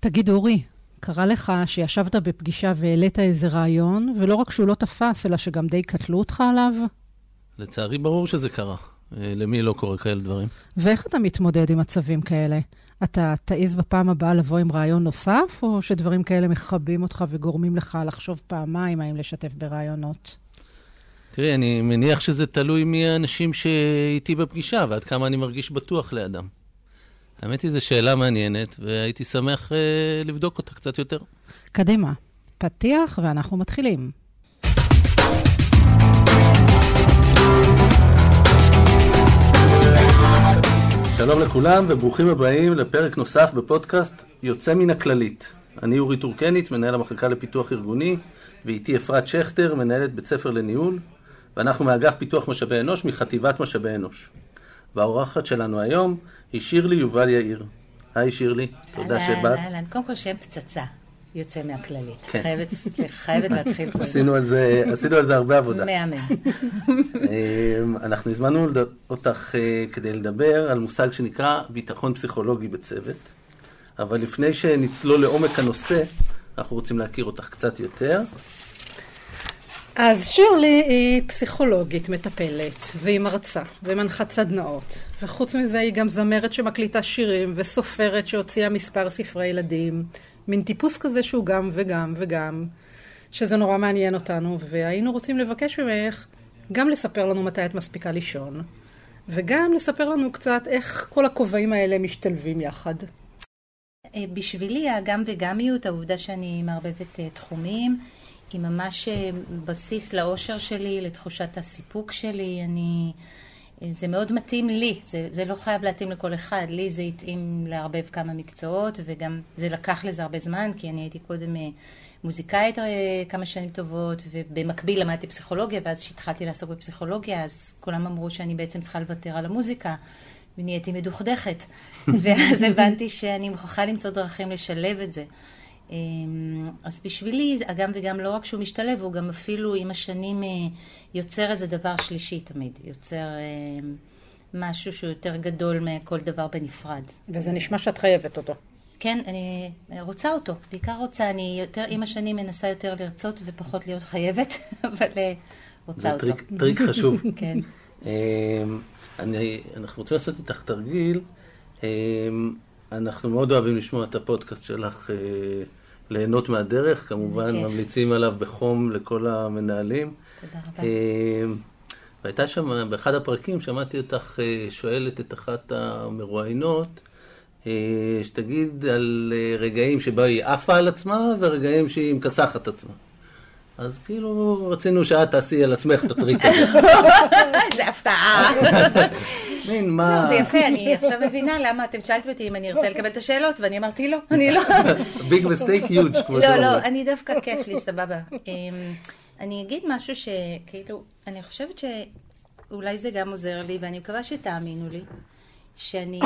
תגיד, אורי, קרה לך שישבת בפגישה והעלית איזה רעיון, ולא רק שהוא לא תפס, אלא שגם די קטלו אותך עליו? לצערי, ברור שזה קרה. אה, למי לא קורה כאלה דברים? ואיך אתה מתמודד עם מצבים כאלה? אתה תעז בפעם הבאה לבוא עם רעיון נוסף, או שדברים כאלה מכבים אותך וגורמים לך לחשוב פעמיים האם לשתף ברעיונות? תראי, אני מניח שזה תלוי מי האנשים שאיתי בפגישה ועד כמה אני מרגיש בטוח לידם. האמת היא, זו שאלה מעניינת, והייתי שמח אה, לבדוק אותה קצת יותר. קדימה, פתיח ואנחנו מתחילים. שלום לכולם וברוכים הבאים לפרק נוסף בפודקאסט יוצא מן הכללית. אני אורי טורקניץ, מנהל המחלקה לפיתוח ארגוני, ואיתי אפרת שכטר, מנהלת בית ספר לניהול, ואנחנו מאגף פיתוח משאבי אנוש מחטיבת משאבי אנוש. והאורחת שלנו היום היא שירלי יובל יאיר. היי שירלי, תודה שבאת. אהלן, אהלן, קודם כל שם פצצה. יוצא מהכללית. כן. חייבת, חייבת להתחיל פה. עשינו על זה, עשינו על זה הרבה עבודה. מהמם. אמ, אנחנו הזמנו אותך אה, כדי לדבר על מושג שנקרא ביטחון פסיכולוגי בצוות, אבל לפני שנצלול לעומק הנושא, אנחנו רוצים להכיר אותך קצת יותר. אז שירלי היא פסיכולוגית מטפלת, והיא מרצה, ומנחת סדנאות. וחוץ מזה היא גם זמרת שמקליטה שירים, וסופרת שהוציאה מספר ספרי ילדים. מין טיפוס כזה שהוא גם וגם וגם, שזה נורא מעניין אותנו, והיינו רוצים לבקש ממך גם לספר לנו מתי את מספיקה לישון, וגם לספר לנו קצת איך כל הכובעים האלה משתלבים יחד. אה, בשבילי הגם וגמיות, העובדה שאני מערבבת אה, תחומים, היא ממש אה, בסיס לאושר שלי, לתחושת הסיפוק שלי. אני... זה מאוד מתאים לי, זה, זה לא חייב להתאים לכל אחד, לי זה התאים לערבב כמה מקצועות וגם זה לקח לזה הרבה זמן כי אני הייתי קודם אה, מוזיקאית אה, כמה שנים טובות ובמקביל למדתי פסיכולוגיה ואז כשהתחלתי לעסוק בפסיכולוגיה אז כולם אמרו שאני בעצם צריכה לוותר על המוזיקה ונהייתי מדוכדכת ואז הבנתי שאני מוכרחה למצוא דרכים לשלב את זה. אמ, אז בשבילי, הגם וגם לא רק שהוא משתלב, הוא גם אפילו עם השנים אה, יוצר איזה דבר שלישי תמיד, יוצר אה, משהו שהוא יותר גדול מכל דבר בנפרד. וזה נשמע שאת חייבת אותו. כן, אני רוצה אותו, בעיקר רוצה, אני יותר, עם השנים מנסה יותר לרצות ופחות להיות חייבת, אבל אה, רוצה זה אותו. זה טריק, טריק חשוב. כן. אמ, אני, אנחנו רוצים לעשות איתך תרגיל. אמ, אנחנו מאוד אוהבים לשמוע את הפודקאסט שלך ליהנות מהדרך, כמובן ממליצים עליו בחום לכל המנהלים. תודה רבה. אה, והייתה שם, באחד הפרקים שמעתי אותך אה, שואלת את אחת המרואיינות, אה, שתגיד על רגעים שבה היא עפה על עצמה ורגעים שהיא מכסחת עצמה. אז כאילו רצינו שאת תעשי על עצמך את הטריק הזה. איזה הפתעה. מין מה... לא, זה יפה, אני עכשיו מבינה למה אתם שאלתם אותי אם אני ארצה לקבל את השאלות, ואני אמרתי לא, אני לא. ביג מסטייק יוג' כמו לא, שאומרים. לא, אני דווקא כיף לי, סבבה. אמ, אני אגיד משהו שכאילו, אני חושבת שאולי זה גם עוזר לי, ואני מקווה שתאמינו לי, שאני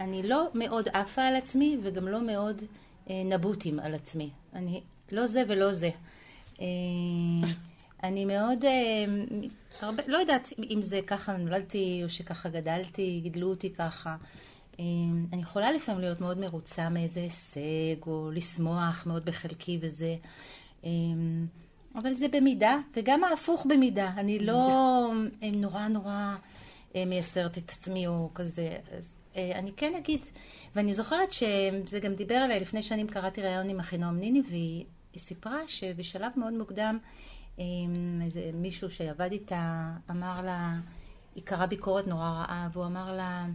אני לא מאוד עפה על עצמי, וגם לא מאוד אה, נבוטים על עצמי. אני לא זה ולא זה. אה, אני מאוד, אה, הרבה, לא יודעת אם זה ככה נולדתי או שככה גדלתי, גידלו אותי ככה. אה, אני יכולה לפעמים להיות מאוד מרוצה מאיזה הישג, או לשמוח מאוד בחלקי וזה, אה, אבל זה במידה, וגם ההפוך במידה. אני לא נורא נורא מייסרת את עצמי או כזה. אז אני כן אגיד, ואני זוכרת שזה גם דיבר עליי, לפני שנים קראתי ראיון עם אחינועם ניני, והיא סיפרה שבשלב מאוד מוקדם, איזה מישהו שעבד איתה אמר לה, היא קראה ביקורת נורא רעה, והוא אמר לה,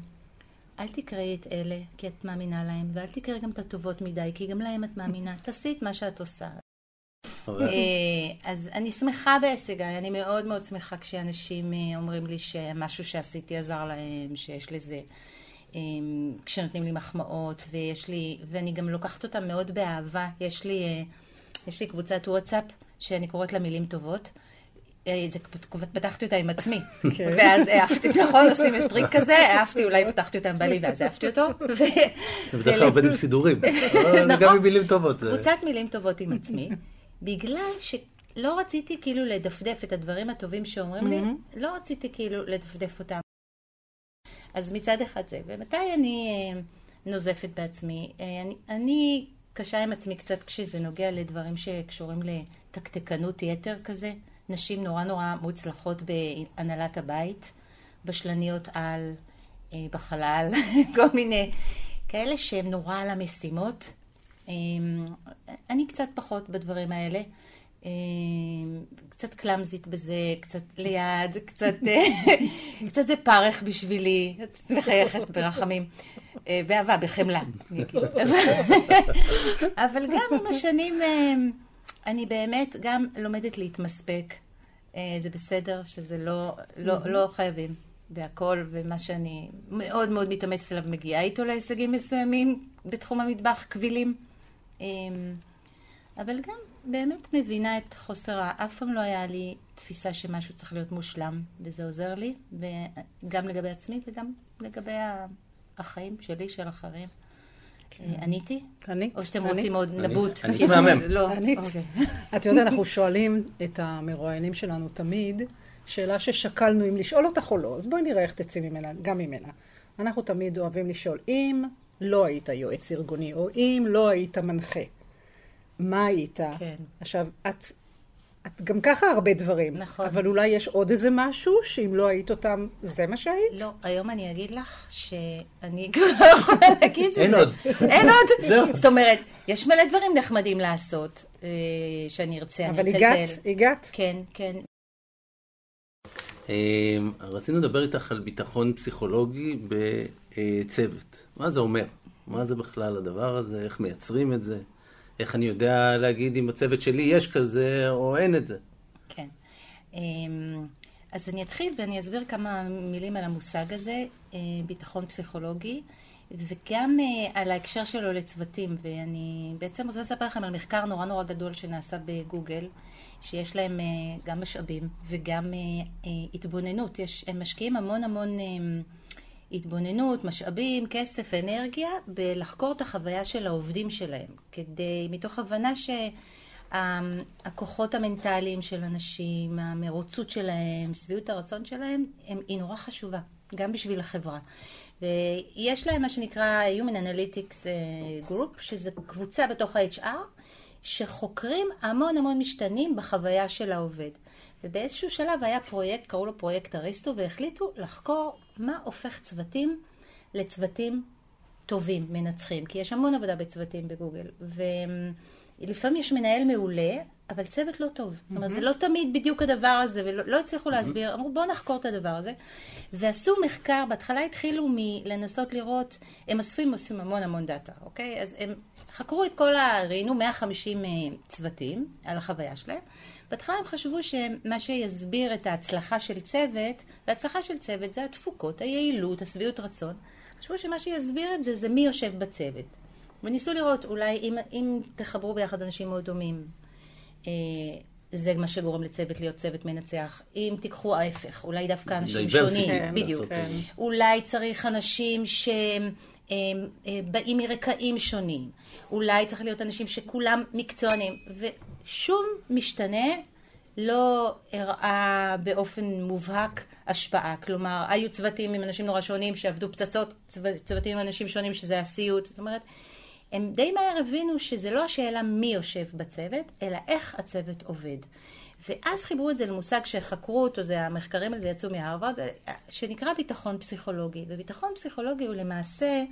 אל תקראי את אלה כי את מאמינה להם, ואל תקראי גם את הטובות מדי, כי גם להם את מאמינה. תעשי את מה שאת עושה. אז אני שמחה בהישגיי, אני מאוד מאוד שמחה כשאנשים אומרים לי שמשהו שעשיתי עזר להם, שיש לזה, כשנותנים לי מחמאות, ויש לי, ואני גם לוקחת אותם מאוד באהבה. יש לי, יש לי קבוצת וואטסאפ שאני קוראת לה מילים טובות. אה, זה, פתחתי אותה עם עצמי, כן. ואז העפתי, נכון, עושים יש טריק כזה, העפתי, אולי פתחתי אותה עם בעלי ואז העפתי אותו. זה בדרך כלל עובד עם סידורים, זה גם עם מילים טובות. קבוצת מילים טובות עם עצמי, בגלל שלא רציתי כאילו לדפדף את הדברים הטובים שאומרים לי, לא רציתי כאילו לדפדף אותם. אז מצד אחד זה, ומתי אני, נוזפת בעצמי. אה, אני, אני קשה עם עצמי קצת כשזה נוגע לדברים שקשורים לתקתקנות יתר כזה. נשים נורא נורא מוצלחות בהנהלת הבית, בשלניות על, אה, בחלל, כל מיני כאלה שהן נורא על המשימות. אה, אני קצת פחות בדברים האלה. קצת קלאמזית בזה, קצת ליד, קצת, קצת זה פרך בשבילי, את מחייכת ברחמים. אה, באהבה, בחמלה. אבל גם עם השנים אה, אני באמת גם לומדת להתמספק. אה, זה בסדר שזה לא, לא, לא חייבים בהכל, ומה שאני מאוד מאוד מתאמצת עליו מגיעה איתו להישגים מסוימים בתחום המטבח, קבילים. אבל גם באמת מבינה את חוסר ה... אף פעם לא היה לי תפיסה שמשהו צריך להיות מושלם, וזה עוזר לי, גם לגבי עצמי וגם לגבי החיים שלי, של אחרים. אה, עניתי? ענית. או שאתם רוצים עוד נבוט? ענית מהמם. לא, ענית. אוקיי. את יודעת, אנחנו שואלים את המרואיינים שלנו תמיד, שאלה ששקלנו אם לשאול אותך או לא, אז בואי נראה איך תצאי ממנה, גם ממנה. אנחנו תמיד אוהבים לשאול, אם לא היית יועץ ארגוני, או אם לא היית מנחה, מה היית? כן. עכשיו, את את גם ככה הרבה דברים. נכון. אבל אולי יש עוד איזה משהו, שאם לא היית אותם, זה מה שהיית? לא, היום אני אגיד לך שאני כבר לא יכולה להגיד את זה. אין עוד. אין עוד. זאת אומרת, יש מלא דברים נחמדים לעשות, אה, שאני ארצה, אבל הגעת, הגעת. כן, כן. אה, רצינו לדבר איתך על ביטחון פסיכולוגי בצוות. מה זה אומר? מה זה בכלל הדבר הזה? איך מייצרים את זה? איך אני יודע להגיד אם בצוות שלי יש כזה או אין את זה? כן. אמ, אז אני אתחיל ואני אסביר כמה מילים על המושג הזה, אה, ביטחון פסיכולוגי, וגם אה, על ההקשר שלו לצוותים. ואני בעצם רוצה לספר לכם על מחקר נורא נורא גדול שנעשה בגוגל, שיש להם אה, גם משאבים וגם התבוננות. יש, הם משקיעים המון המון... התבוננות, משאבים, כסף, אנרגיה, בלחקור את החוויה של העובדים שלהם, כדי, מתוך הבנה שהכוחות המנטליים של אנשים, המרוצות שלהם, שביעות הרצון שלהם, הם, היא נורא חשובה, גם בשביל החברה. ויש להם מה שנקרא Human Analytics אה, Group, שזה קבוצה בתוך ה-HR, שחוקרים המון המון משתנים בחוויה של העובד. ובאיזשהו שלב היה פרויקט, קראו לו פרויקט אריסטו, והחליטו לחקור מה הופך צוותים לצוותים טובים, מנצחים. כי יש המון עבודה בצוותים בגוגל. ולפעמים יש מנהל מעולה, אבל צוות לא טוב. זאת אומרת, זה לא תמיד בדיוק הדבר הזה, ולא לא הצליחו להסביר. אמרו, בואו נחקור את הדבר הזה. ועשו מחקר, בהתחלה התחילו מלנסות לראות, הם אספו, הם אוספים המון המון דאטה, אוקיי? אז הם חקרו את כל ה... ראיינו 150 אה, צוותים על החוויה שלהם. בהתחלה הם חשבו שמה שיסביר את ההצלחה של צוות, והצלחה של צוות זה התפוקות, היעילות, השביעות רצון. חשבו שמה שיסביר את זה, זה מי יושב בצוות. וניסו לראות, אולי אם, אם תחברו ביחד אנשים מאוד דומים, אה, זה מה שגורם לצוות להיות צוות מנצח. אם תיקחו ההפך, אולי דווקא אנשים שונים, כן, בדיוק. כן. אולי צריך אנשים שהם אה, באים מרקעים שונים. אולי צריך להיות אנשים שכולם מקצוענים. ושום משתנה לא הראה באופן מובהק השפעה. כלומר, היו צוותים עם אנשים נורא שונים שעבדו פצצות, צוותים עם אנשים שונים שזה הסיוט. זאת אומרת, הם די מהר הבינו שזה לא השאלה מי יושב בצוות, אלא איך הצוות עובד. ואז חיברו את זה למושג שחקרו אותו, זה המחקרים על זה יצאו מהרווארד, שנקרא ביטחון פסיכולוגי. וביטחון פסיכולוגי הוא למעשה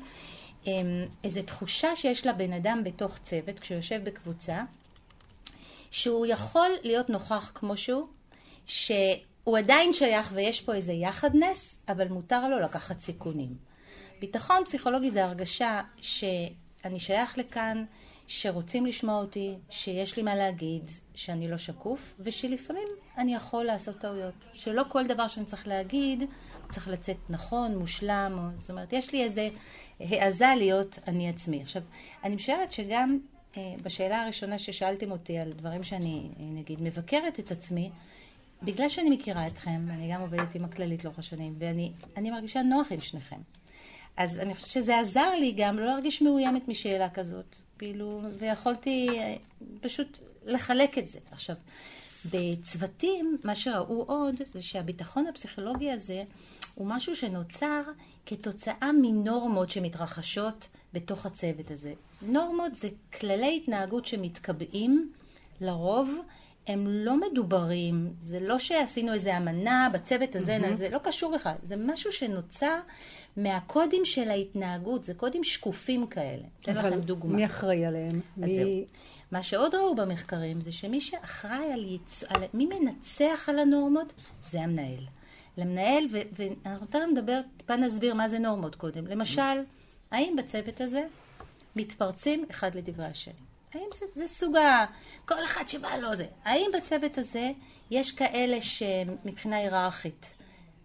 אמ, איזו תחושה שיש לבן אדם בתוך צוות, כשהוא יושב בקבוצה, שהוא יכול להיות נוכח כמו שהוא, שהוא עדיין שייך ויש פה איזה יחדנס, אבל מותר לו לקחת סיכונים. ביטחון פסיכולוגי זה הרגשה שאני שייך לכאן, שרוצים לשמוע אותי, שיש לי מה להגיד, שאני לא שקוף, ושלפעמים אני יכול לעשות טעויות. שלא כל דבר שאני צריך להגיד צריך לצאת נכון, מושלם, או, זאת אומרת, יש לי איזה העזה להיות אני עצמי. עכשיו, אני משערת שגם בשאלה הראשונה ששאלתם אותי על דברים שאני, אה, נגיד, מבקרת את עצמי, בגלל שאני מכירה אתכם, אני גם עובדת עם הכללית לאורך השנים, ואני מרגישה נוח עם שניכם. אז אני חושבת שזה עזר לי גם לא להרגיש מאוימת משאלה כזאת, כאילו, ויכולתי אה, פשוט לחלק את זה. עכשיו, בצוותים, מה שראו עוד, זה שהביטחון הפסיכולוגי הזה, הוא משהו שנוצר כתוצאה מנורמות שמתרחשות בתוך הצוות הזה. נורמות זה כללי התנהגות שמתקבעים, לרוב הם לא מדוברים, זה לא שעשינו איזה אמנה בצוות הזה, mm-hmm. זה לא קשור בכלל, זה משהו שנוצר מהקודים של ההתנהגות, זה קודים שקופים כאלה. אתן לכם דוגמה. מי אחראי עליהם? מי... מה שעוד ראו במחקרים זה שמי שאחראי על, יצ... על מי מנצח על הנורמות זה המנהל. למנהל. ואנחנו תכף נדבר, טיפה נסביר מה זה נורמות קודם. למשל, האם בצוות הזה מתפרצים אחד לדברי השני? האם זה, זה סוג ה... כל אחד שבא לו זה. האם בצוות הזה יש כאלה שמבחינה היררכית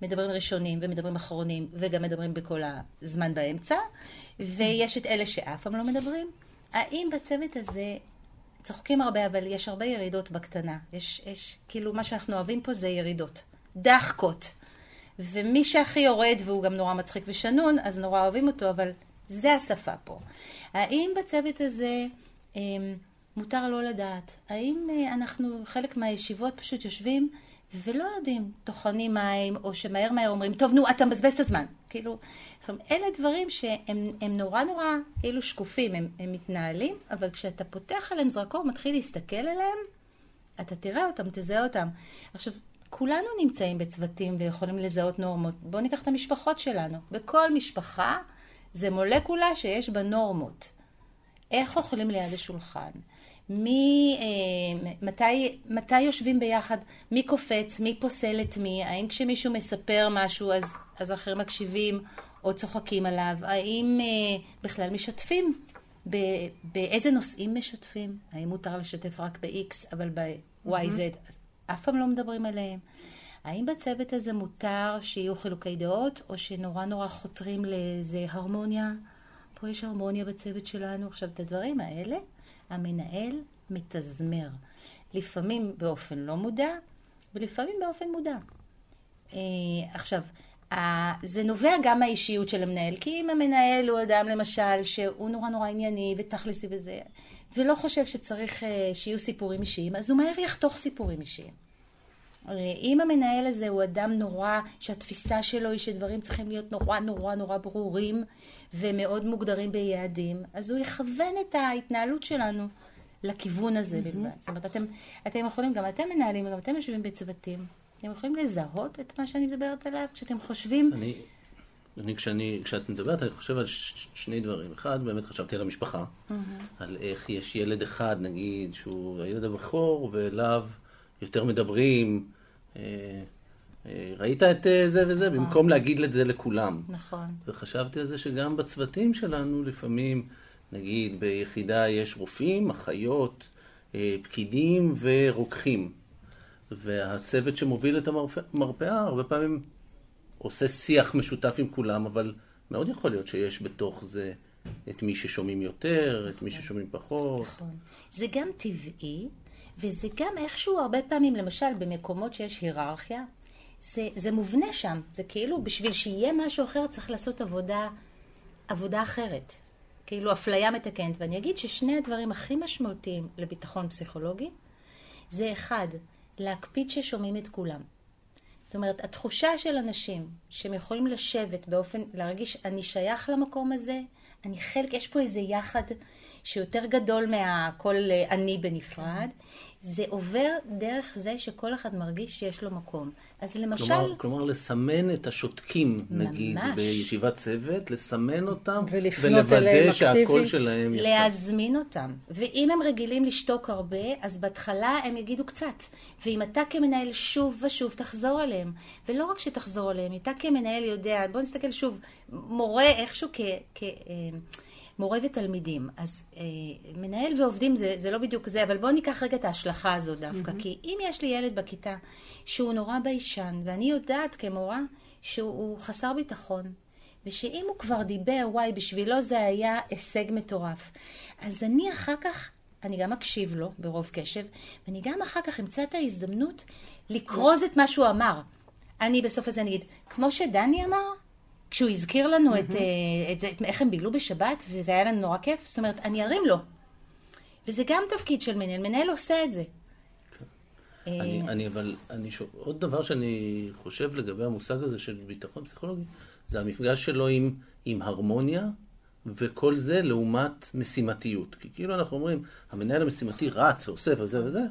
מדברים ראשונים ומדברים אחרונים וגם מדברים בכל הזמן באמצע, ויש את אלה שאף פעם לא מדברים? האם בצוות הזה צוחקים הרבה, אבל יש הרבה ירידות בקטנה. יש, יש, כאילו, מה שאנחנו אוהבים פה זה ירידות. דחקות. ומי שהכי יורד, והוא גם נורא מצחיק ושנון, אז נורא אוהבים אותו, אבל זה השפה פה. האם בצוות הזה אה, מותר לא לדעת? האם אה, אנחנו, חלק מהישיבות פשוט יושבים ולא יודעים, טוחנים מים, או שמהר מהר אומרים, טוב, נו, אתה מבזבז את הזמן. כאילו, אלה דברים שהם נורא נורא כאילו שקופים, הם, הם מתנהלים, אבל כשאתה פותח עליהם זרקור, מתחיל להסתכל עליהם, אתה תראה אותם, תזהה אותם. עכשיו, כולנו נמצאים בצוותים ויכולים לזהות נורמות. בואו ניקח את המשפחות שלנו. בכל משפחה זה מולקולה שיש בה נורמות. איך אוכלים ליד השולחן? מי, אה, מתי, מתי יושבים ביחד? מי קופץ? מי פוסל את מי? האם כשמישהו מספר משהו אז, אז אחרים מקשיבים או צוחקים עליו? האם אה, בכלל משתפים? ב, באיזה נושאים משתפים? האם מותר לשתף רק ב-X אבל ב-YZ mm-hmm. אף פעם לא מדברים עליהם? האם בצוות הזה מותר שיהיו חילוקי דעות או שנורא נורא חותרים לאיזה הרמוניה? פה יש הרמוניה בצוות שלנו. עכשיו, את הדברים האלה המנהל מתזמר. לפעמים באופן לא מודע, ולפעמים באופן מודע. אה, עכשיו, זה נובע גם מהאישיות של המנהל, כי אם המנהל הוא אדם למשל שהוא נורא נורא ענייני ותכלסי וזה, ולא חושב שצריך אה, שיהיו סיפורים אישיים, אז הוא מהר יחתוך סיפורים אישיים. אם המנהל הזה הוא אדם נורא, שהתפיסה שלו היא שדברים צריכים להיות נורא נורא נורא ברורים ומאוד מוגדרים ביעדים, אז הוא יכוון את ההתנהלות שלנו לכיוון הזה mm-hmm. בלבד. זאת אומרת, אתם, אתם יכולים, גם אתם מנהלים, גם אתם יושבים בצוותים, אתם יכולים לזהות את מה שאני מדברת עליו כשאתם חושבים... אני, אני כשאני, כשאת מדברת, אני חושב על ש, שני דברים. אחד, באמת חשבתי על המשפחה, mm-hmm. על איך יש ילד אחד, נגיד, שהוא הילד הבכור, ואליו יותר מדברים. אה, אה, ראית את אה, זה וזה, נכון. במקום להגיד את זה לכולם. נכון. וחשבתי על זה שגם בצוותים שלנו לפעמים, נגיד ביחידה יש רופאים, אחיות, פקידים ורוקחים. והצוות שמוביל את המרפאה הרבה פעמים עושה שיח משותף עם כולם, אבל מאוד יכול להיות שיש בתוך זה את מי ששומעים יותר. את מי נכון. ששומעים פחות. נכון. זה גם טבעי, וזה גם איכשהו הרבה פעמים, למשל במקומות שיש היררכיה, זה, זה מובנה שם. זה כאילו בשביל שיהיה משהו אחר צריך לעשות עבודה, עבודה אחרת. כאילו אפליה מתקנת. ואני אגיד ששני הדברים הכי משמעותיים לביטחון פסיכולוגי, זה אחד, להקפיד ששומעים את כולם. זאת אומרת, התחושה של אנשים שהם יכולים לשבת באופן, להרגיש, אני שייך למקום הזה, אני חלק, יש פה איזה יחד שיותר גדול מהכל אני בנפרד, זה עובר דרך זה שכל אחד מרגיש שיש לו מקום. אז למשל... כלומר, כלומר לסמן את השותקים, ממש. נגיד, בישיבת צוות, לסמן אותם, ולוודא שהקול שלהם יצא. להזמין אותם. ואם הם רגילים לשתוק הרבה, אז בהתחלה הם יגידו קצת. ואם אתה כמנהל שוב ושוב תחזור אליהם. ולא רק שתחזור אליהם, אתה כמנהל יודע, בוא נסתכל שוב, מורה איכשהו כ... כ אה, מורה ותלמידים. אז אה, מנהל ועובדים זה, זה לא בדיוק זה, אבל בואו ניקח רגע את ההשלכה הזאת דווקא. Mm-hmm. כי אם יש לי ילד בכיתה שהוא נורא ביישן, ואני יודעת כמורה שהוא חסר ביטחון, ושאם הוא כבר דיבר, וואי, בשבילו זה היה הישג מטורף. אז אני אחר כך, אני גם אקשיב לו ברוב קשב, ואני גם אחר כך אמצא את ההזדמנות לקרוז את מה שהוא אמר. אני בסוף הזה נגיד, כמו שדני אמר, כשהוא הזכיר לנו mm-hmm. את, אה, את את איך הם בילו בשבת, וזה היה לנו נורא כיף, זאת אומרת, אני ארים לו. וזה גם תפקיד של מנהל, מנהל עושה את זה. אני, אני אבל, אני שוב, עוד דבר שאני חושב לגבי המושג הזה של ביטחון פסיכולוגי, זה המפגש שלו עם, עם הרמוניה, וכל זה לעומת משימתיות. כי כאילו אנחנו אומרים, המנהל המשימתי רץ ועושה וזה וזה,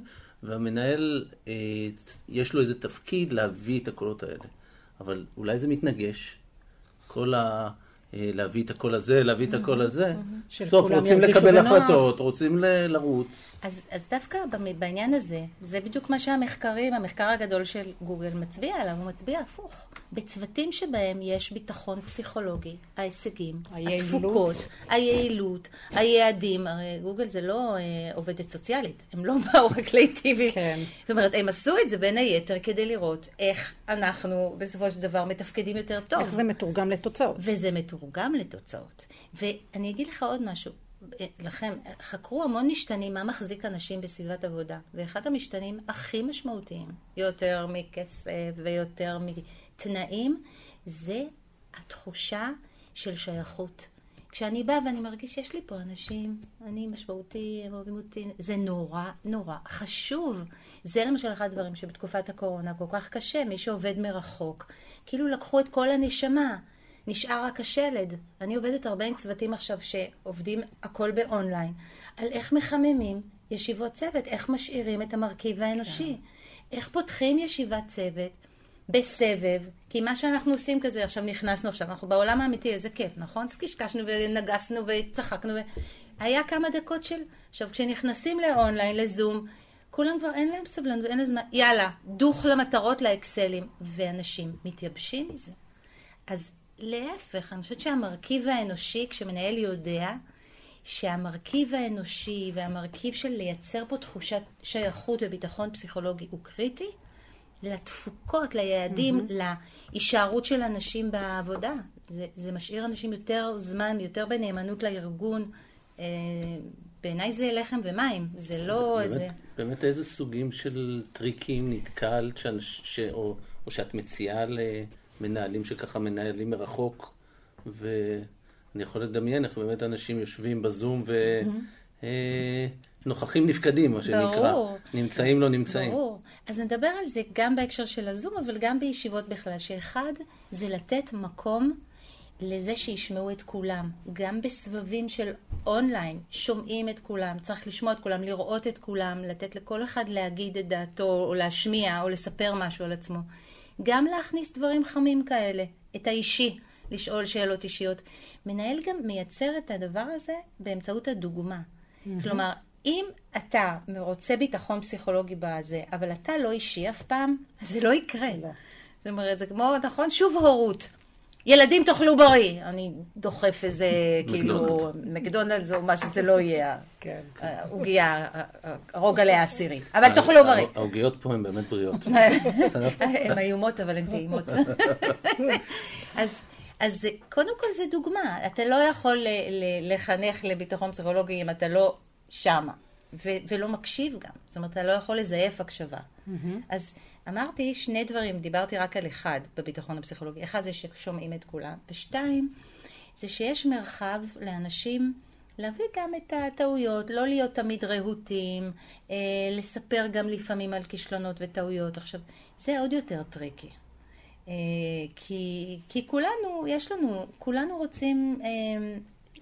והמנהל, אה, יש לו איזה תפקיד להביא את הקולות האלה. אבל אולי זה מתנגש, כל ה... אה, להביא את הקול הזה, להביא את הקול הזה. בסוף רוצים לקבל החלטות, רוצים לרוץ. אז, אז דווקא בעניין הזה, זה בדיוק מה שהמחקרים, המחקר הגדול של גוגל מצביע עליו, הוא מצביע הפוך. בצוותים שבהם יש ביטחון פסיכולוגי, ההישגים, היעילות. התפוקות, היעילות, היעדים, הרי גוגל זה לא אה, עובדת סוציאלית, הם לא באו רק להיטיב. כן. זאת אומרת, הם עשו את זה בין היתר כדי לראות איך אנחנו בסופו של דבר מתפקדים יותר טוב. איך זה מתורגם לתוצאות. וזה מתורגם לתוצאות. ואני אגיד לך עוד משהו, לכם, חקרו המון משתנים מה מחזיק אנשים בסביבת עבודה, ואחד המשתנים הכי משמעותיים, יותר מכסף ויותר מתנאים, זה התחושה של שייכות. כשאני באה ואני מרגיש שיש לי פה אנשים, אני משמעותי, הם אוהבים אותי, זה נורא נורא חשוב. זה למשל אחד הדברים שבתקופת הקורונה כל כך קשה, מי שעובד מרחוק, כאילו לקחו את כל הנשמה. נשאר רק השלד. אני עובדת הרבה עם צוותים עכשיו שעובדים הכל באונליין, על איך מחממים ישיבות צוות, איך משאירים את המרכיב האנושי, איך פותחים ישיבת צוות בסבב, כי מה שאנחנו עושים כזה, עכשיו נכנסנו עכשיו, אנחנו בעולם האמיתי, איזה כיף, נכון? אז קשקשנו ונגסנו וצחקנו, ו... היה כמה דקות של... עכשיו, כשנכנסים לאונליין, לזום, כולם כבר אין להם סבלנות, אין להם זמן, יאללה, דוך למטרות, לאקסלים, ואנשים מתייבשים מזה. אז להפך, אני חושבת שהמרכיב האנושי, כשמנהל יודע שהמרכיב האנושי והמרכיב של לייצר פה תחושת שייכות וביטחון פסיכולוגי הוא קריטי, לתפוקות, ליעדים, mm-hmm. להישארות של אנשים בעבודה. זה, זה משאיר אנשים יותר זמן, יותר בנאמנות לארגון. אה, בעיניי זה לחם ומים, זה לא באמת, איזה... באמת איזה סוגים של טריקים נתקלת, ש... ש... או, או שאת מציעה למנהלים שככה מנהלים מרחוק, ואני יכול לדמיין איך באמת אנשים יושבים בזום ונוכחים נפקדים, מה שנקרא. ברור. נמצאים לא נמצאים. ברור. אז נדבר על זה גם בהקשר של הזום, אבל גם בישיבות בכלל, שאחד זה לתת מקום לזה שישמעו את כולם. גם בסבבים של אונליין, שומעים את כולם, צריך לשמוע את כולם, לראות את כולם, לתת לכל אחד להגיד את דעתו, או להשמיע, או לספר משהו על עצמו. גם להכניס דברים חמים כאלה, את האישי, לשאול שאלות אישיות. מנהל גם מייצר את הדבר הזה באמצעות הדוגמה. Mm-hmm. כלומר, אם אתה רוצה ביטחון פסיכולוגי בזה, אבל אתה לא אישי אף פעם, זה לא יקרה. לא. זאת אומרת, זה כמו, נכון? שוב הורות. ילדים תאכלו בריא. אני דוחף איזה, כאילו, מקדונלדס או מה שזה לא יהיה. כן. העוגיה, הרוגלה העשירי. אבל תאכלו בריא. העוגיות פה הן באמת בריאות. הן איומות, אבל הן טעימות. אז... אז קודם כל זה דוגמה, אתה לא יכול ל- ל- לחנך לביטחון פסיכולוגי אם אתה לא שמה, ו- ולא מקשיב גם, זאת אומרת, אתה לא יכול לזייף הקשבה. Mm-hmm. אז אמרתי שני דברים, דיברתי רק על אחד בביטחון הפסיכולוגי. אחד זה ששומעים את כולם, ושתיים, זה שיש מרחב לאנשים להביא גם את הטעויות, לא להיות תמיד רהוטים, אה, לספר גם לפעמים על כישלונות וטעויות. עכשיו, זה עוד יותר טריקי. אה, כי, כי כולנו, יש לנו, כולנו רוצים אה,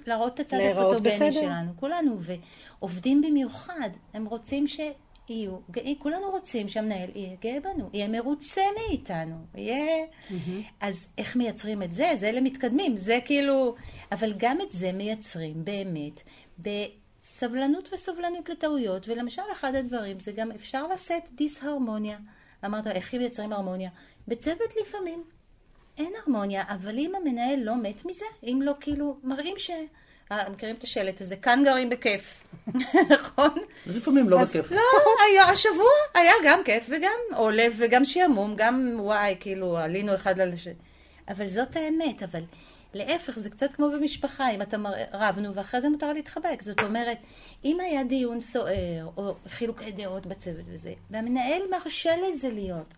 להראות את הצד הפוטוגני. שלנו, כולנו, ועובדים במיוחד, הם רוצים שיהיו, גאים, כולנו רוצים שהמנהל יהיה גאה בנו, יהיה מרוצה מאיתנו, יהיה... אז איך מייצרים את זה? זה אלה מתקדמים, זה כאילו... אבל גם את זה מייצרים באמת בסבלנות וסובלנות לטעויות, ולמשל אחד הדברים זה גם אפשר לשאת דיסהרמוניה. אמרת, איך מייצרים הרמוניה? בצוות לפעמים אין הרמוניה, אבל אם המנהל לא מת מזה, אם לא כאילו, מראים ש... אה, מכירים את השלט הזה, כאן גרים בכיף, נכון? לפעמים לא בכיף. לא, היה, השבוע היה גם כיף וגם עולב וגם שעמום, גם וואי, כאילו עלינו אחד על השני. אבל זאת האמת, אבל להפך, זה קצת כמו במשפחה, אם אתה מר... רבנו ואחרי זה מותר להתחבק. זאת אומרת, אם היה דיון סוער או חילוקי דעות בצוות וזה, והמנהל מרשה לזה להיות,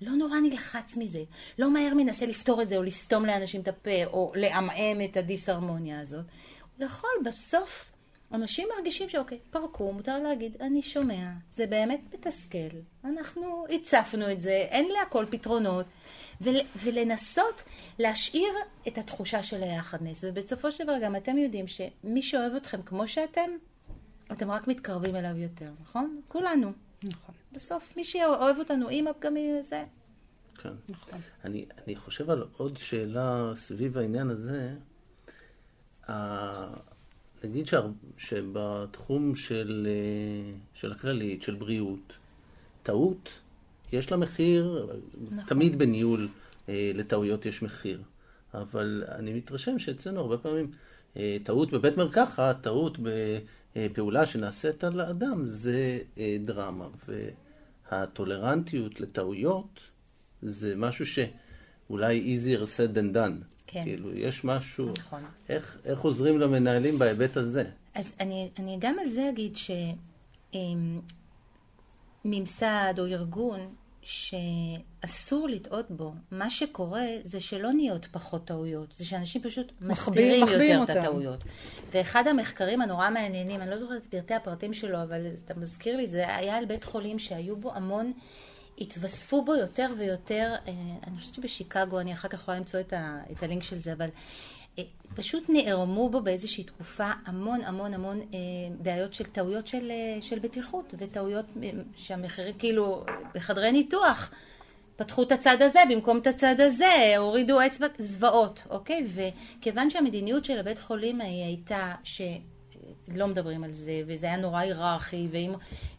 לא נורא נלחץ מזה, לא מהר מנסה לפתור את זה או לסתום לאנשים את הפה או לעמעם את הדיסהרמוניה הזאת, יכול בסוף אנשים מרגישים שאוקיי, פרקו, מותר להגיד, אני שומע, זה באמת מתסכל, אנחנו הצפנו את זה, אין להכל פתרונות, ול, ולנסות להשאיר את התחושה של היחדנס, ובסופו של דבר גם אתם יודעים שמי שאוהב אתכם כמו שאתם, אתם רק מתקרבים אליו יותר, נכון? כולנו. נכון. בסוף מי שאוהב אותנו עם הפגמים זה... כן. נכון. אני, אני חושב על עוד שאלה סביב העניין הזה. נגיד שבתחום של, אה, של הכללית, של בריאות, טעות, יש לה מחיר, נכון. תמיד בניהול אה, לטעויות יש מחיר. אבל אני מתרשם שאצלנו הרבה פעמים אה, טעות בבית מרקחת, טעות בפעולה שנעשית על האדם, זה דרמה. והטולרנטיות לטעויות זה משהו שאולי easier said than done. כן. כאילו, יש משהו... נכון. איך, איך עוזרים למנהלים בהיבט הזה? אז אני, אני גם על זה אגיד שממסד או ארגון שאסור לטעות בו, מה שקורה זה שלא נהיות פחות טעויות, זה שאנשים פשוט מסתירים יותר אותם. את הטעויות. ואחד המחקרים הנורא מעניינים, אני לא זוכרת את פרטי הפרטים שלו, אבל אתה מזכיר לי, זה היה על בית חולים שהיו בו המון, התווספו בו יותר ויותר, אה, אני חושבת שבשיקגו, אני אחר כך יכולה למצוא את, ה, את הלינק של זה, אבל אה, פשוט נערמו בו באיזושהי תקופה המון המון המון אה, בעיות של טעויות של, של בטיחות וטעויות שהמחירים כאילו בחדרי ניתוח פתחו את הצד הזה במקום את הצד הזה, הורידו אצבע, זוועות, אוקיי? וכיוון שהמדיניות של הבית חולים הייתה ש... לא מדברים על זה, וזה היה נורא היררכי,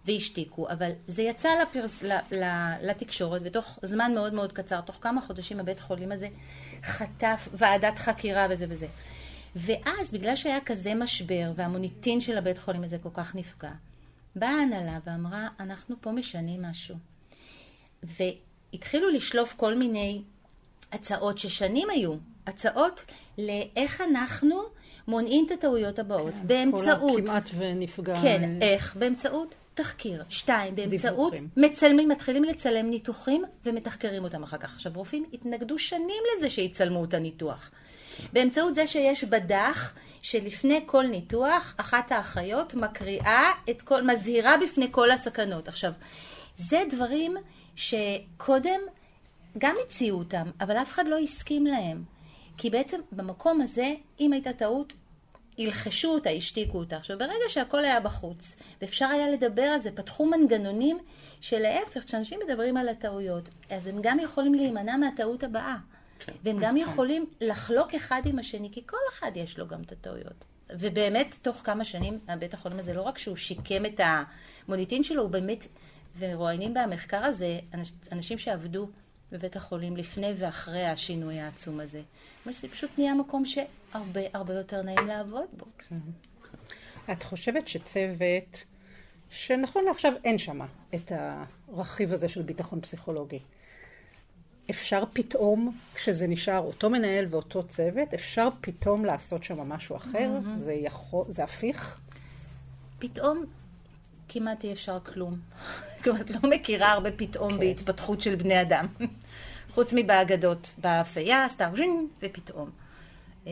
והשתיקו, אבל זה יצא לפרס, ל, ל, לתקשורת, ותוך זמן מאוד מאוד קצר, תוך כמה חודשים הבית חולים הזה חטף ועדת חקירה וזה וזה. ואז, בגלל שהיה כזה משבר, והמוניטין של הבית חולים הזה כל כך נפגע, באה ההנהלה ואמרה, אנחנו פה משנים משהו. והתחילו לשלוף כל מיני הצעות ששנים היו, הצעות לאיך אנחנו מונעים את הטעויות הבאות, באמצעות... כל הכמעט ונפגע. כן, איך? באמצעות תחקיר. שתיים, באמצעות דיווחים. מצלמים, מתחילים לצלם ניתוחים ומתחקרים אותם אחר כך. עכשיו, רופאים התנגדו שנים לזה שיצלמו את הניתוח. באמצעות זה שיש בדח, שלפני כל ניתוח, אחת האחיות מקריאה את כל, מזהירה בפני כל הסכנות. עכשיו, זה דברים שקודם גם הציעו אותם, אבל אף אחד לא הסכים להם. כי בעצם במקום הזה, אם הייתה טעות, ילחשו אותה, השתיקו אותה. עכשיו, ברגע שהכל היה בחוץ, ואפשר היה לדבר על זה, פתחו מנגנונים שלהפך, כשאנשים מדברים על הטעויות, אז הם גם יכולים להימנע מהטעות הבאה. והם גם יכולים לחלוק אחד עם השני, כי כל אחד יש לו גם את הטעויות. ובאמת, תוך כמה שנים, בית החולים הזה, לא רק שהוא שיקם את המוניטין שלו, הוא באמת, ורואיינים במחקר הזה, אנש- אנשים שעבדו בבית החולים לפני ואחרי השינוי העצום הזה. אומרת שזה פשוט נהיה מקום שהרבה הרבה יותר נעים לעבוד בו. את חושבת שצוות, שנכון לעכשיו אין שם את הרכיב הזה של ביטחון פסיכולוגי, אפשר פתאום, כשזה נשאר אותו מנהל ואותו צוות, אפשר פתאום לעשות שם משהו אחר? זה, יכול, זה הפיך? פתאום כמעט אי אפשר כלום. כלומר, את לא מכירה הרבה פתאום כן. בהתפתחות של בני אדם. חוץ מבאגדות, באפייה, סתם ז'ין, ופתאום. אה,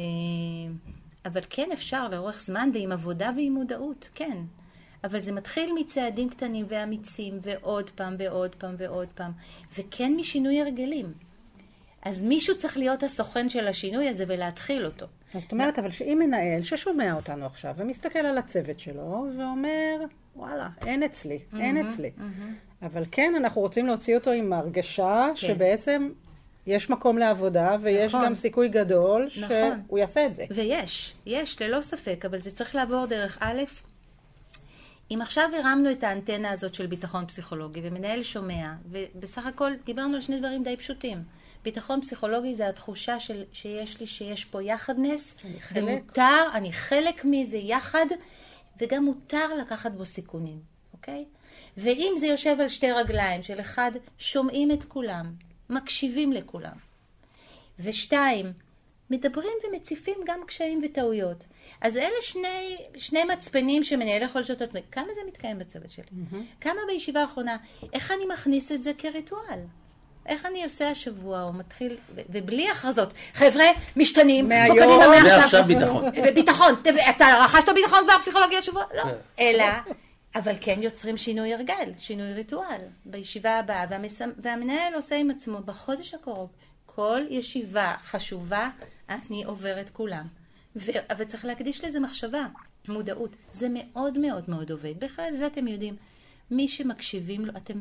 אבל כן אפשר לאורך זמן ועם עבודה ועם מודעות, כן. אבל זה מתחיל מצעדים קטנים ואמיצים, ועוד פעם ועוד פעם ועוד פעם, וכן משינוי הרגלים. אז מישהו צריך להיות הסוכן של השינוי הזה ולהתחיל אותו. זאת אומרת, אבל שאם מנהל ששומע אותנו עכשיו ומסתכל על הצוות שלו ואומר, וואלה, אין אצלי, אין אצלי. אבל כן, אנחנו רוצים להוציא אותו עם הרגשה שבעצם יש מקום לעבודה ויש נכון. גם סיכוי גדול נכון. שהוא יעשה את זה. ויש, יש, ללא ספק, אבל זה צריך לעבור דרך א', אם עכשיו הרמנו את האנטנה הזאת של ביטחון פסיכולוגי ומנהל שומע, ובסך הכל דיברנו על שני דברים די פשוטים. ביטחון פסיכולוגי זה התחושה של, שיש לי שיש פה יחדנס. ומותר, אני חלק מזה יחד, וגם מותר לקחת בו סיכונים, אוקיי? ואם זה יושב על שתי רגליים, של אחד, שומעים את כולם, מקשיבים לכולם, ושתיים, מדברים ומציפים גם קשיים וטעויות. אז אלה שני, שני מצפנים שמנהל יכול לשאול את עצמי, כמה זה מתקיים בצוות שלי? כמה בישיבה האחרונה? איך אני מכניס את זה כריטואל? איך אני עושה השבוע, הוא מתחיל, ו- ובלי הכרזות. חבר'ה, משתנים, מהיום, בוא קדימה מעכשיו. מעכשיו ביטחון. ביטחון, אתה רכשת ביטחון כבר פסיכולוגיה השבוע? לא. אלא, אבל כן יוצרים שינוי הרגל, שינוי ריטואל. בישיבה הבאה, והמס- והמנהל עושה עם עצמו בחודש הקרוב, כל ישיבה חשובה, אני עובר את כולם. ו- וצריך להקדיש לזה מחשבה, מודעות. זה מאוד מאוד מאוד עובד. בכלל, זה אתם יודעים. מי שמקשיבים לו, אתם...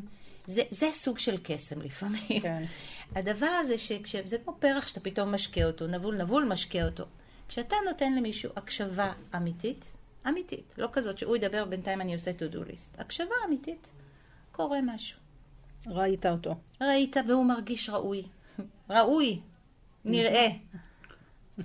זה, זה סוג של קסם לפעמים. כן. הדבר הזה שכש... זה כמו פרח שאתה פתאום משקה אותו, נבול נבול משקה אותו. כשאתה נותן למישהו הקשבה אמיתית, אמיתית, לא כזאת שהוא ידבר בינתיים אני עושה to do list, הקשבה אמיתית, קורה משהו. ראית אותו. ראית והוא מרגיש ראוי. ראוי, נראה,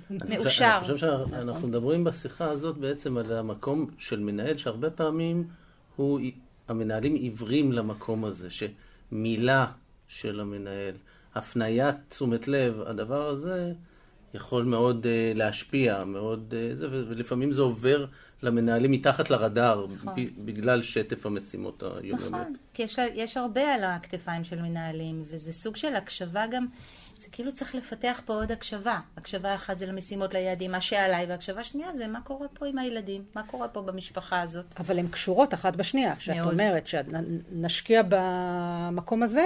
מאושר. אני חושב שאנחנו מדברים בשיחה הזאת בעצם על המקום של מנהל, שהרבה פעמים הוא, המנהלים עיוורים למקום הזה, שמילה של המנהל, הפניית תשומת לב, הדבר הזה יכול מאוד uh, להשפיע, מאוד, uh, זה, ולפעמים זה עובר למנהלים מתחת לרדאר, נכון. בגלל שטף המשימות היומיומיות. נכון, כי יש, יש הרבה על הכתפיים של מנהלים, וזה סוג של הקשבה גם, זה כאילו צריך לפתח פה עוד הקשבה. הקשבה אחת זה למשימות, ליעדים, מה שעליי, והקשבה שנייה זה מה קורה פה עם הילדים, מה קורה פה במשפחה הזאת. אבל הן קשורות אחת בשנייה. כשאת מאוד. אומרת שנשקיע במקום הזה,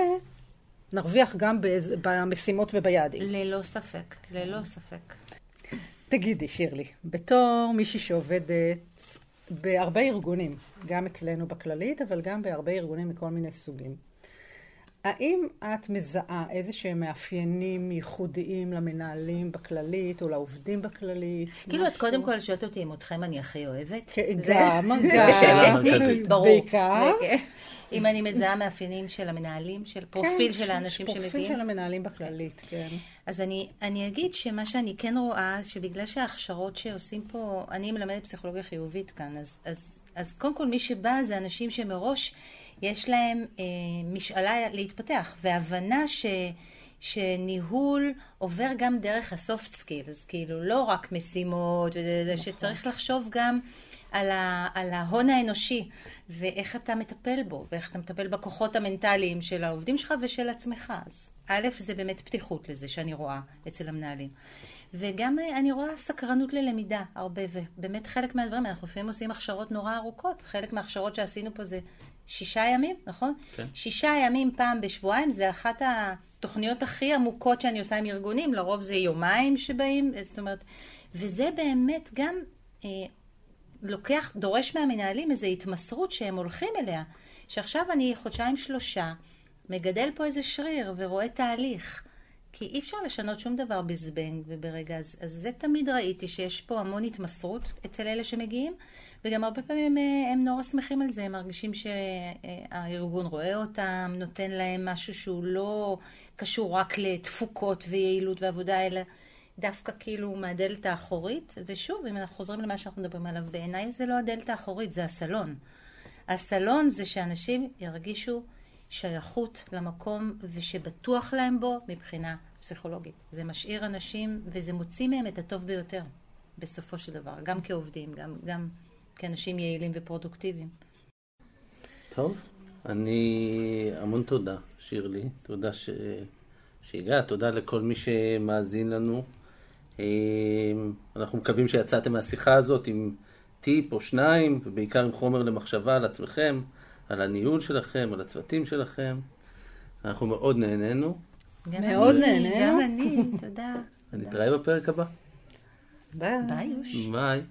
נרוויח גם באיז- במשימות וביעדים. ללא ספק, ללא ספק. תגידי, שירלי, בתור מישהי שעובדת בהרבה ארגונים, גם אצלנו בכללית, אבל גם בהרבה ארגונים מכל מיני סוגים, האם את מזהה איזה שהם מאפיינים ייחודיים למנהלים בכללית או לעובדים בכללית? כאילו את? קודם כל שואלת אותי אם אתכם אני הכי אוהבת. כן, זה- גם, גם. ברור. בעיקר. אם אני מזהה מאפיינים של המנהלים, של פרופיל כן, של האנשים פרופיל שמגיעים. של המנהלים בכללית, כן. אז אני, אני אגיד שמה שאני כן רואה, שבגלל שההכשרות שעושים פה, אני מלמדת פסיכולוגיה חיובית כאן, אז, אז, אז קודם כל מי שבא זה אנשים שמראש יש להם אה, משאלה להתפתח, והבנה ש, שניהול עובר גם דרך ה soft skills, כאילו לא רק משימות, זה, שצריך לחשוב גם על, ה, על ההון האנושי, ואיך אתה מטפל בו, ואיך אתה מטפל בכוחות המנטליים של העובדים שלך ושל עצמך. אז א', זה באמת פתיחות לזה שאני רואה אצל המנהלים. וגם אה, אני רואה סקרנות ללמידה הרבה, ובאמת חלק מהדברים, אנחנו לפעמים עושים הכשרות נורא ארוכות, חלק מההכשרות שעשינו פה זה שישה ימים, נכון? כן. שישה ימים פעם בשבועיים, זה אחת התוכניות הכי עמוקות שאני עושה עם ארגונים, לרוב זה יומיים שבאים, זאת אומרת, וזה באמת גם אה, לוקח, דורש מהמנהלים איזו התמסרות שהם הולכים אליה, שעכשיו אני חודשיים שלושה, מגדל פה איזה שריר ורואה תהליך. כי אי אפשר לשנות שום דבר בזבנג וברגע, אז, אז זה תמיד ראיתי שיש פה המון התמסרות אצל אלה שמגיעים, וגם הרבה פעמים הם, הם נורא שמחים על זה, הם מרגישים שהארגון רואה אותם, נותן להם משהו שהוא לא קשור רק לתפוקות ויעילות ועבודה, אלא דווקא כאילו מהדלת האחורית, ושוב, אם אנחנו חוזרים למה שאנחנו מדברים עליו, בעיניי זה לא הדלת האחורית, זה הסלון. הסלון זה שאנשים ירגישו שייכות למקום ושבטוח להם בו מבחינה פסיכולוגית. זה משאיר אנשים וזה מוציא מהם את הטוב ביותר בסופו של דבר, גם כעובדים, גם, גם כאנשים יעילים ופרודוקטיביים. טוב, אני... המון תודה, שירלי. תודה ש... שהגעת, תודה לכל מי שמאזין לנו. אה, אנחנו מקווים שיצאתם מהשיחה הזאת עם טיפ או שניים, ובעיקר עם חומר למחשבה על עצמכם, על הניהול שלכם, על הצוותים שלכם. אנחנו מאוד נהנינו. מאוד נהנינו. גם אני, תודה. נתראה בפרק הבא. ביי. ביי. ביי.